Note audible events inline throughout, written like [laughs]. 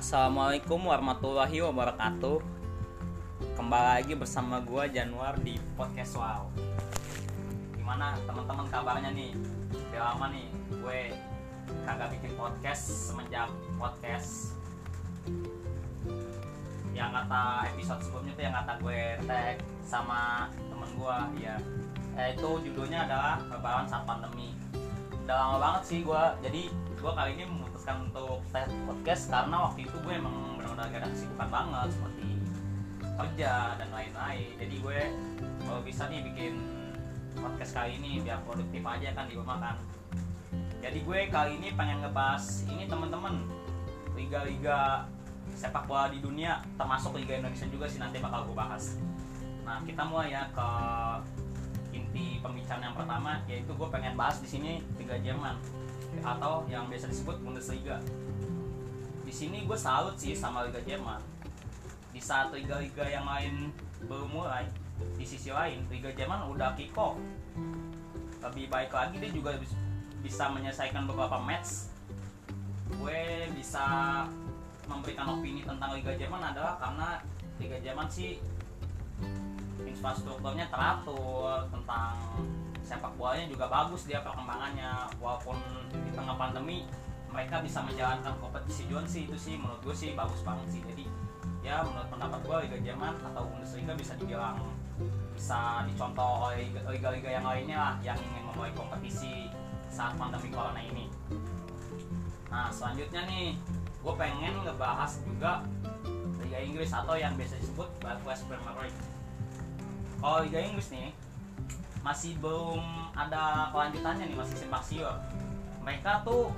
Assalamualaikum warahmatullahi wabarakatuh. Kembali lagi bersama gue Januar di Podcast Wow. Gimana teman-teman kabarnya nih? Udah lama nih gue kagak bikin podcast semenjak podcast Yang kata episode sebelumnya tuh yang kata gue tag sama temen gue ya eh, Itu judulnya adalah Lebaran saat pandemi Udah lama banget sih gue jadi gue kali ini memutuskan untuk podcast karena waktu itu gue emang benar-benar gak ada kesibukan banget seperti kerja dan lain-lain. Jadi gue kalau bisa nih bikin podcast kali ini biar produktif aja kan di rumah kan. Jadi gue kali ini pengen ngebahas ini teman-teman liga-liga sepak bola di dunia termasuk liga Indonesia juga sih nanti bakal gue bahas. Nah kita mulai ya ke inti pembicaraan yang pertama yaitu gue pengen bahas di sini liga Jerman atau yang biasa disebut Bundesliga. Di sini gue salut sih sama Liga Jerman. Di saat liga-liga yang lain belum mulai, di sisi lain Liga Jerman udah kick off. Lebih baik lagi dia juga bisa menyelesaikan beberapa match. Gue bisa memberikan opini tentang Liga Jerman adalah karena Liga Jerman sih infrastrukturnya teratur tentang sepak bolanya juga bagus dia perkembangannya. Walaupun di tengah pandemi mereka bisa menjalankan kompetisi sih itu sih menurut gue sih bagus banget sih. Jadi ya menurut pendapat gue Liga Jerman atau Bundesliga bisa dibilang bisa dicontoh oleh liga-liga yang lainnya lah yang ingin memulai kompetisi saat pandemi corona ini. Nah selanjutnya nih gue pengen ngebahas juga Liga Inggris atau yang biasa disebut Barclays Premier League kalau Liga Inggris nih. Masih belum ada kelanjutannya nih masih simpang siur. Mereka tuh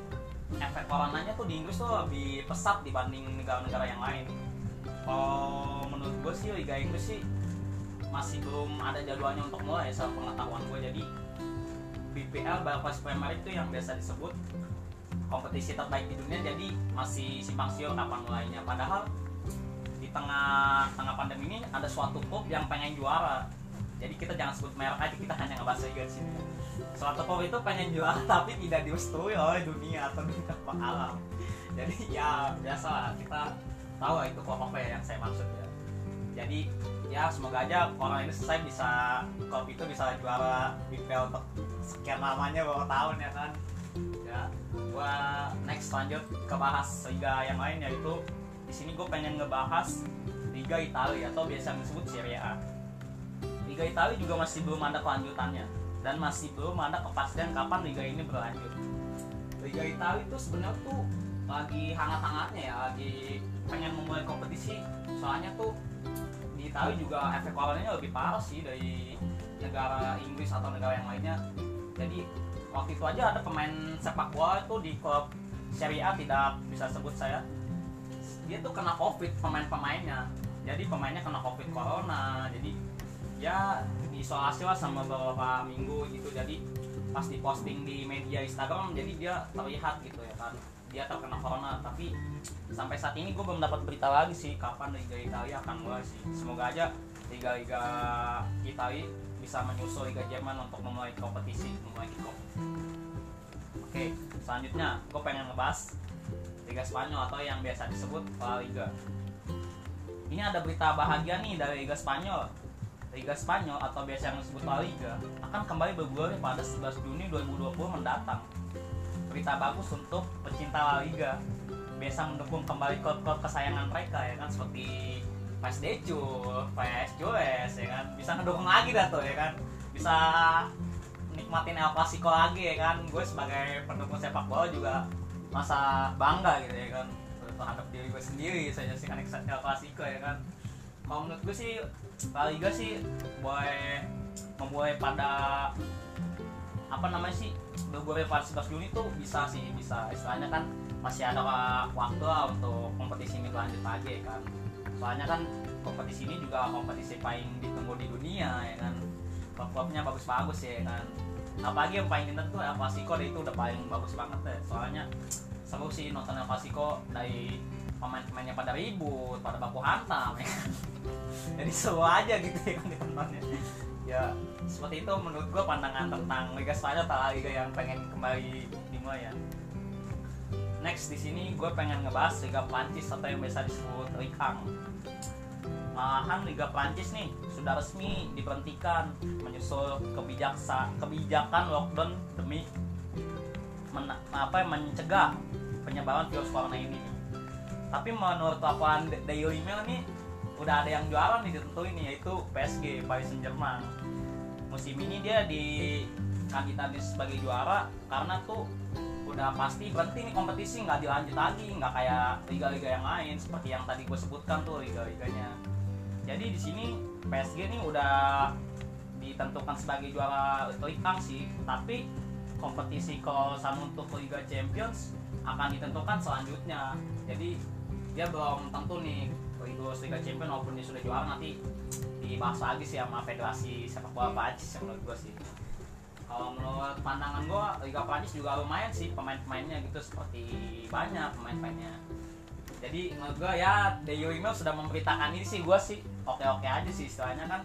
efek coronanya tuh di Inggris tuh lebih pesat dibanding negara-negara yang lain. Kalau menurut gue sih Liga Inggris sih masih belum ada jadwalnya untuk mulai soal pengetahuan gue jadi BPL Barclays Premier League itu yang biasa disebut kompetisi terbaik di dunia jadi masih simpang siur kapan mulainya. Padahal tengah tengah pandemi ini ada suatu klub yang pengen juara. Jadi kita jangan sebut merek aja kita hanya ngebahas di sini suatu klub itu pengen juara [laughs] tapi tidak direstui oleh dunia atau dunia alam. Jadi ya biasa kita tahu itu klub apa ya yang saya maksud ya. Jadi ya semoga aja orang ini selesai bisa klub itu bisa juara BPL untuk sekian lamanya beberapa tahun ya kan. Ya gua next lanjut ke bahas liga yang lain yaitu di sini gue pengen ngebahas Liga Italia atau biasa disebut Serie A Liga Italia juga masih belum ada kelanjutannya dan masih belum ada kepastian kapan liga ini berlanjut. Liga Italia itu sebenarnya tuh lagi hangat-hangatnya ya, lagi pengen memulai kompetisi. Soalnya tuh di Italia juga efek coronanya lebih parah sih dari negara Inggris atau negara yang lainnya. Jadi waktu itu aja ada pemain sepak bola itu di klub Serie A tidak bisa sebut saya. Dia tuh kena covid pemain-pemainnya. Jadi pemainnya kena covid corona. Jadi ya diisolasi lah sama beberapa minggu gitu. Jadi pas diposting di media Instagram jadi dia terlihat gitu ya kan. Dia terkena corona. Tapi sampai saat ini gue belum dapat berita lagi sih kapan Liga Italia akan mulai sih. Semoga aja liga-liga Italia bisa menyusul Liga Jerman untuk memulai kompetisi memulai kick oke selanjutnya gue pengen ngebahas Liga Spanyol atau yang biasa disebut La Liga ini ada berita bahagia nih dari Liga Spanyol Liga Spanyol atau biasa yang disebut La Liga akan kembali bergulir pada 11 Juni 2020 mendatang. Berita bagus untuk pecinta La Liga. Biasa mendukung kembali klub-klub kesayangan mereka ya kan seperti PSD Decul, PS Jules ya kan. Bisa ngedukung lagi dah tuh ya kan. Bisa nikmatin El Clasico lagi ya kan. Gue sebagai pendukung sepak bola juga masa bangga gitu ya kan terhadap diri gue sendiri saya nyaksikan El Clasico ya kan. Kalau menurut gue sih La Liga sih boleh memulai pada apa namanya sih bergulir pada 11 Juni tuh bisa sih bisa. Istilahnya kan masih ada waktu lah untuk kompetisi ini berlanjut lagi kan. Soalnya kan kompetisi ini juga kompetisi paling ditunggu di dunia ya kan. Klub-klubnya bagus-bagus ya kan apalagi yang paling inget tuh El Clasico itu udah paling bagus banget deh soalnya seru sih nonton El Clasico dari pemain-pemainnya pada ribut, pada baku hantam ya kan. [laughs] Jadi seru aja gitu ya kan ditontonnya. Ya seperti itu menurut gue pandangan tentang Liga Spanyol atau Liga yang pengen kembali dimulai ya. next di sini gue pengen ngebahas Liga Prancis atau yang biasa disebut Ligue 1 malahan Liga Prancis nih sudah resmi diberhentikan menyusul kebijaksa kebijakan lockdown demi men, apa mencegah penyebaran virus corona ini. Tapi menurut laporan Daily Mail nih udah ada yang juara nih ditentuin nih yaitu PSG Paris Saint Germain. Musim ini dia di kandidatnya sebagai juara karena tuh udah pasti berhenti nih kompetisi nggak dilanjut lagi nggak kayak liga-liga yang lain seperti yang tadi gue sebutkan tuh liga-liganya jadi di sini PSG nih udah ditentukan sebagai juara Liga sih tapi kompetisi kolosan untuk Liga Champions akan ditentukan selanjutnya. Jadi dia belum tentu nih Liga Champions walaupun dia sudah juara nanti dibahas lagi sih sama federasi sepak bola Prancis yang menurut gue sih. Kalau menurut pandangan gue Liga Prancis juga lumayan sih pemain-pemainnya gitu seperti banyak pemain-pemainnya jadi menurut gue ya Daily Email sudah memberitakan ini sih gue sih oke-oke aja sih istilahnya kan.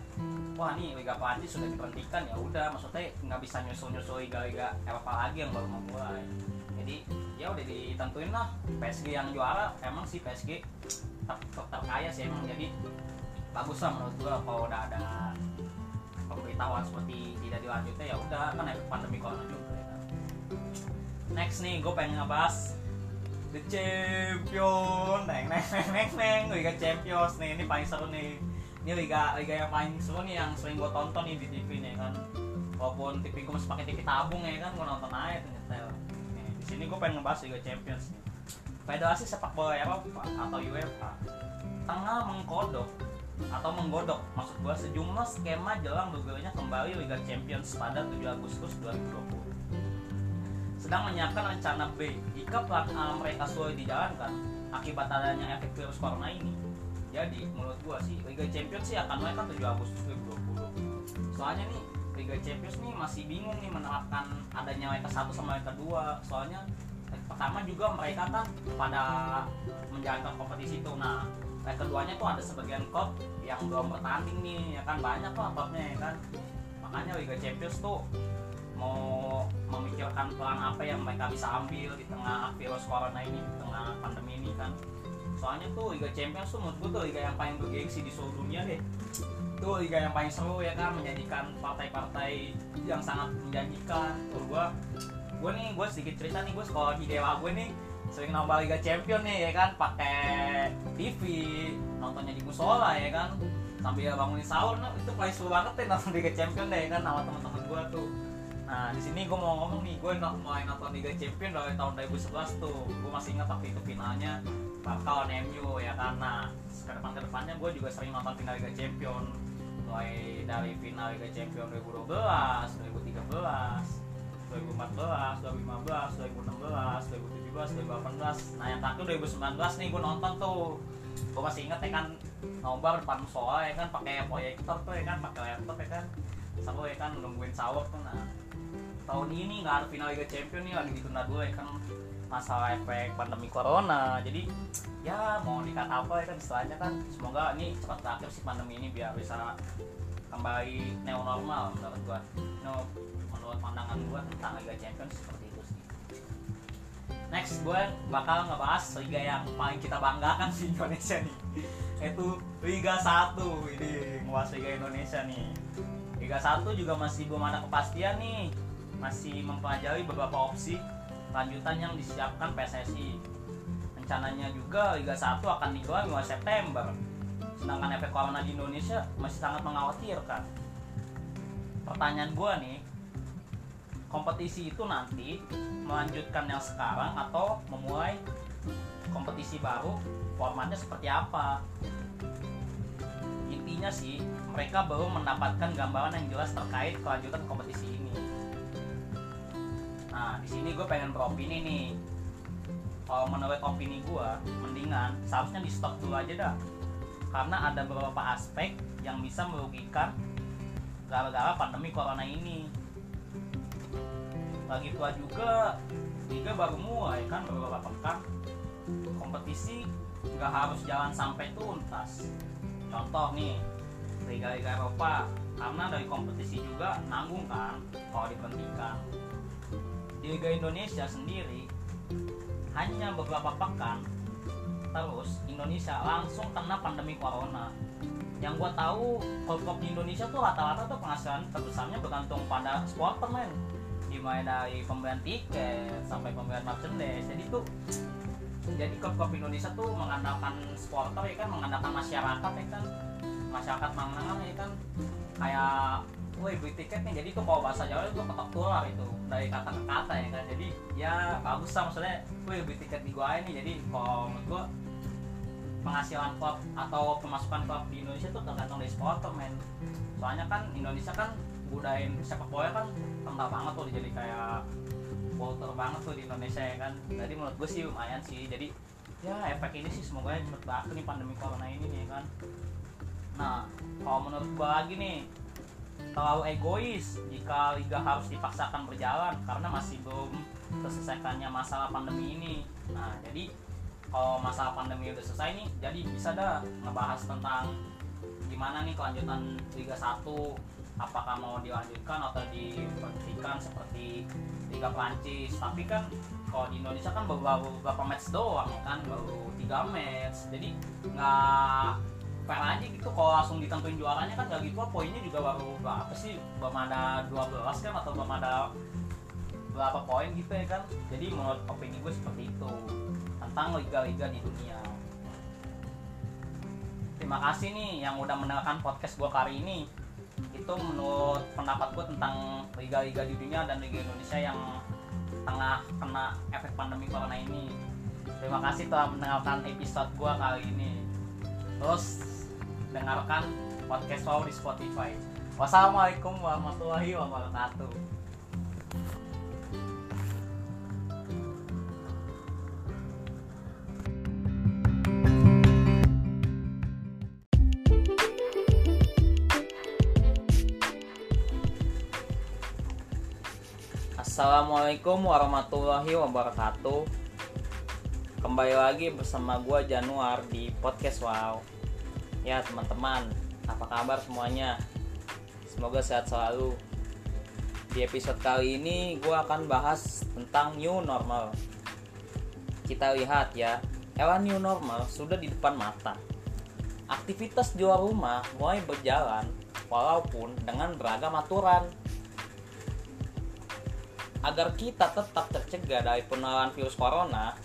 Wah nih Liga Prancis sudah diberhentikan ya udah maksudnya nggak bisa nyusul-nyusul liga-liga Eropa lagi yang baru mau mulai jadi ya udah ditentuin lah PSG yang juara emang sih PSG tetap, tetap kaya sih emang. Jadi bagus lah menurut gue kalau udah ada pemberitahuan seperti tidak dilanjutnya ya udah kan pandemi corona juga ya kan. next nih gue pengen ngebahas The Champion. Neng neng neng neng neng. Liga Champions nih. Ini paling seru nih. Ini liga liga yang paling seru nih yang sering gue tonton nih di TV nih kan. Walaupun TV gue masih pakai TV tabung ya kan. Gue nonton aja ternyata nih di sini gue pengen ngebahas Liga Champions nih. Federasi sepak bola Eropa atau UEFA. Tengah mengkodok atau menggodok maksud gua sejumlah skema jelang bergulirnya kembali Liga Champions pada 7 Agustus 2020 sedang menyiapkan rencana B jika A mereka sudah dijalankan akibat adanya efek virus corona ini. Jadi menurut gua sih Liga Champions sih akan mulai kan 7 Agustus 2020 soalnya nih Liga Champions nih masih bingung nih menerapkan adanya Liga 1 sama Liga 2 soalnya pertama juga mereka kan pada menjalankan kompetisi itu. Nah leg keduanya tuh ada sebagian klub yang belum bertanding nih ya kan? Banyak lah klubnya ya kan? Makanya Liga Champions tuh mau memikirkan pelan apa yang mereka bisa ambil di tengah virus corona ini di tengah pandemi ini kan. Soalnya tuh Liga Champions tuh menurut gue tuh liga yang paling bergengsi di seluruh dunia deh. Itu liga yang paling seru ya kan menjadikan partai-partai yang sangat menjanjikan. Tuh gue gue nih gue sedikit cerita nih gue sekolah di dewa gue nih sering nambah Liga Champion nih ya kan pakai TV nontonnya di musola ya kan. Sambil bangunin sahur nah, itu paling seru banget deh nonton Liga Champion deh ya kan sama teman-teman gue tuh nah di sini gue mau ngomong nih gue mulai nonton Liga Champion dari tahun 2011 tuh. Gue masih ingat waktu itu finalnya lawan MU ya nah ke depan ke depannya gue juga sering nonton final Liga Champion mulai dari final Liga Champion 2012 2013 2014, 2015, 2016, 2017, 2018 Nah yang terakhir 2019 nih gue nonton tuh. Gue masih inget ya kan Nobar depan musola ya kan pakai proyektor tuh ya kan pakai laptop ya kan. Sama ya kan nungguin sahur tuh nah Tahun ini nggak ada final Liga Champion nih lagi ditunda dulu ya kan masalah efek pandemi corona. Jadi ya mau dikata apa ya kan istilahnya kan semoga ini cepat berakhir sih pandemi ini biar bisa kembali neo normal menurut gua. No menurut pandangan gue tentang Liga Champions seperti itu sih. Next gue bakal ngebahas liga yang paling kita banggakan di Indonesia nih. Itu Liga 1 ini ngebahas Liga Indonesia nih. Liga 1 juga masih belum ada kepastian nih masih mempelajari beberapa opsi lanjutan yang disiapkan PSSI rencananya juga Liga 1 akan digelar mulai September. Sedangkan efek corona di Indonesia masih sangat mengkhawatirkan. Pertanyaan gue nih kompetisi itu nanti melanjutkan yang sekarang atau memulai kompetisi baru? Formatnya seperti apa? Intinya sih mereka belum mendapatkan gambaran yang jelas terkait kelanjutan kompetisi ini nah di sini gue pengen beropini nih. Kalau menurut opini gue mendingan seharusnya di stop dulu aja dah. Karena ada beberapa aspek yang bisa merugikan gara-gara pandemi corona ini. Lagi pula juga liga baru mulai kan beberapa pekan. Kompetisi nggak harus jalan sampai tuntas. Contoh nih liga-liga Eropa. Karena dari kompetisi juga nanggung kan kalau diberhentikan di Liga Indonesia sendiri hanya beberapa pekan terus Indonesia langsung kena pandemi corona. Yang gue tahu klub-klub di Indonesia tuh rata-rata tuh penghasilan terbesarnya bergantung pada supporter men. Dimulai dari pembelian tiket sampai pembelian merchandise. Jadi tuh jadi klub-klub Indonesia tuh mengandalkan supporter ya kan? Mengandalkan masyarakat ya kan? Masyarakat mangangan ya kan? Kayak woi beli tiket nih. Jadi tuh kalau bahasa Jawa itu ketok tular itu. Dari kata ke kata ya kan? Jadi ya bagus lah maksudnya. Woi beli tiket di gua ini. Jadi kalau menurut gua penghasilan klub atau pemasukan klub di Indonesia tuh tergantung dari supporter men. Soalnya kan Indonesia kan budaya sepak bola kan kental banget tuh. Jadi kayak kultur banget tuh di Indonesia ya kan? Jadi menurut gue sih lumayan sih. Jadi ya efek ini sih semoga cepet banget nih pandemi corona ini ya kan? Nah kalau menurut gue lagi nih terlalu egois jika liga harus dipaksakan berjalan karena masih belum terselesaikannya masalah pandemi ini. Nah jadi kalau masalah pandemi udah selesai nih jadi bisa dah ngebahas tentang gimana nih kelanjutan Liga 1 apakah mau dilanjutkan atau diberhentikan seperti Liga Prancis tapi kan kalau di Indonesia kan baru beberapa match doang ya kan baru tiga match. Jadi nggak fair aja gitu kalau langsung ditentuin juaranya kan gak gitu poinnya juga baru berapa sih belum ada 12 kan atau belum ada berapa poin gitu ya kan jadi menurut opini gue seperti itu tentang liga-liga di dunia. Terima kasih nih yang udah mendengarkan podcast gue kali ini. Itu menurut pendapat gue tentang liga-liga di dunia dan liga Indonesia yang tengah kena efek pandemi corona ini. Terima kasih telah mendengarkan episode gue kali ini. Terus dengarkan podcast wow di Spotify. Wassalamualaikum warahmatullahi wabarakatuh. Assalamualaikum warahmatullahi wabarakatuh Kembali lagi bersama gue Januar di Podcast Wow Ya teman-teman, apa kabar semuanya? Semoga sehat selalu. Di episode kali ini gue akan bahas tentang new normal. Kita lihat ya, era new normal sudah di depan mata. Aktivitas di luar rumah mulai berjalan walaupun dengan beragam aturan. Agar kita tetap tercegah dari penularan virus corona,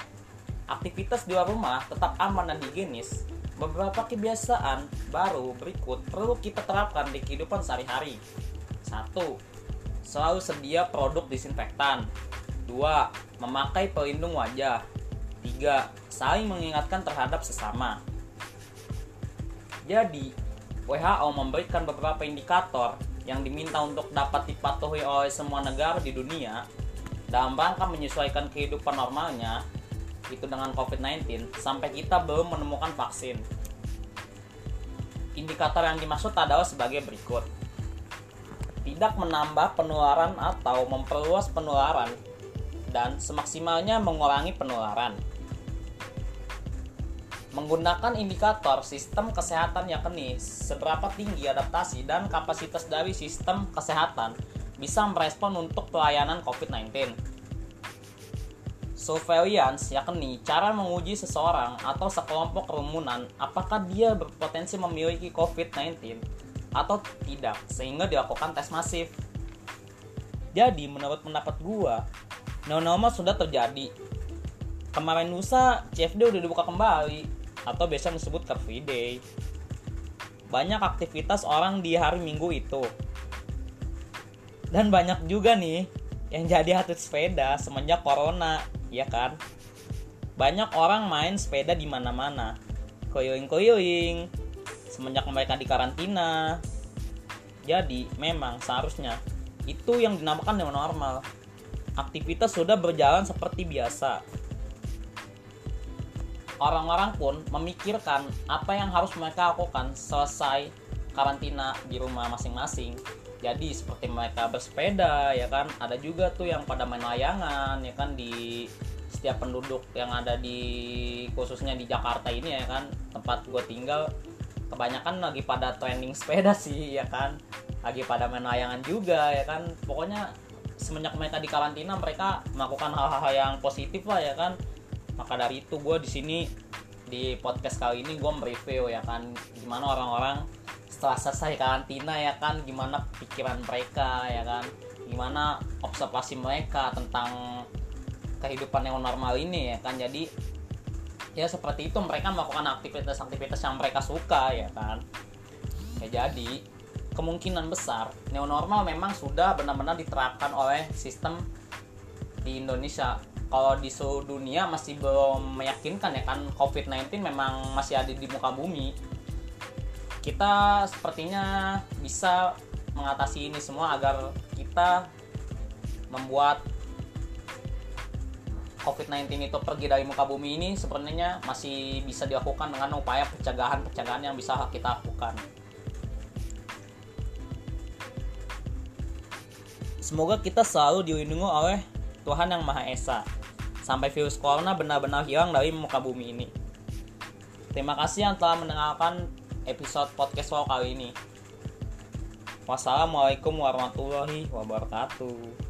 aktivitas di luar rumah tetap aman dan higienis, beberapa kebiasaan baru berikut perlu kita terapkan di kehidupan sehari-hari. 1. Selalu sedia produk disinfektan. 2. Memakai pelindung wajah. 3. Saling mengingatkan terhadap sesama. Jadi, WHO memberikan beberapa indikator yang diminta untuk dapat dipatuhi oleh semua negara di dunia dalam rangka menyesuaikan kehidupan normalnya itu dengan COVID-19 sampai kita belum menemukan vaksin. Indikator yang dimaksud adalah sebagai berikut. Tidak menambah penularan atau memperluas penularan dan semaksimalnya mengurangi penularan menggunakan indikator sistem kesehatan yakni seberapa tinggi adaptasi dan kapasitas dari sistem kesehatan bisa merespon untuk pelayanan COVID-19. Surveillance yakni cara menguji seseorang atau sekelompok kerumunan apakah dia berpotensi memiliki COVID-19 atau tidak sehingga dilakukan tes masif. Jadi menurut pendapat gua, normal sudah terjadi. Kemarin lusa CFD udah dibuka kembali atau biasa disebut Car Free Day. Banyak aktivitas orang di hari Minggu itu. Dan banyak juga nih yang jadi atlet sepeda semenjak corona, ya kan? Banyak orang main sepeda di mana-mana. Keliling-keliling semenjak mereka di karantina. Jadi, memang seharusnya itu yang dinamakan dengan normal. Aktivitas sudah berjalan seperti biasa orang-orang pun memikirkan apa yang harus mereka lakukan selesai karantina di rumah masing-masing. Jadi seperti mereka bersepeda ya kan, ada juga tuh yang pada main layangan ya kan? Di setiap penduduk yang ada di khususnya di Jakarta ini ya kan? Tempat gue tinggal kebanyakan lagi pada trending sepeda [laughs] sih ya kan? Lagi pada main layangan juga ya kan? Pokoknya semenjak mereka di karantina mereka melakukan hal-hal yang positif lah ya kan? Maka dari itu gue di sini di podcast kali ini gue mereview ya kan? Gimana orang-orang setelah selesai karantina ya kan gimana pikiran mereka ya kan? Gimana observasi mereka tentang kehidupan yang normal ini ya kan? Jadi ya seperti itu mereka melakukan aktivitas-aktivitas yang mereka suka ya kan? Ya jadi kemungkinan besar new normal memang sudah benar-benar diterapkan oleh sistem di Indonesia. Kalau di seluruh dunia masih belum meyakinkan ya kan COVID-19 memang masih ada di muka bumi kita sepertinya bisa mengatasi ini semua agar kita membuat COVID-19 itu pergi dari muka bumi ini sebenarnya masih bisa dilakukan dengan upaya pencegahan-pencegahan yang bisa kita lakukan. Semoga kita selalu dilindungi oleh Tuhan Yang Maha Esa sampai virus corona benar-benar hilang dari muka bumi ini. Terima kasih yang telah mendengarkan episode podcast Wow kali ini. Wassalamualaikum warahmatullahi wabarakatuh.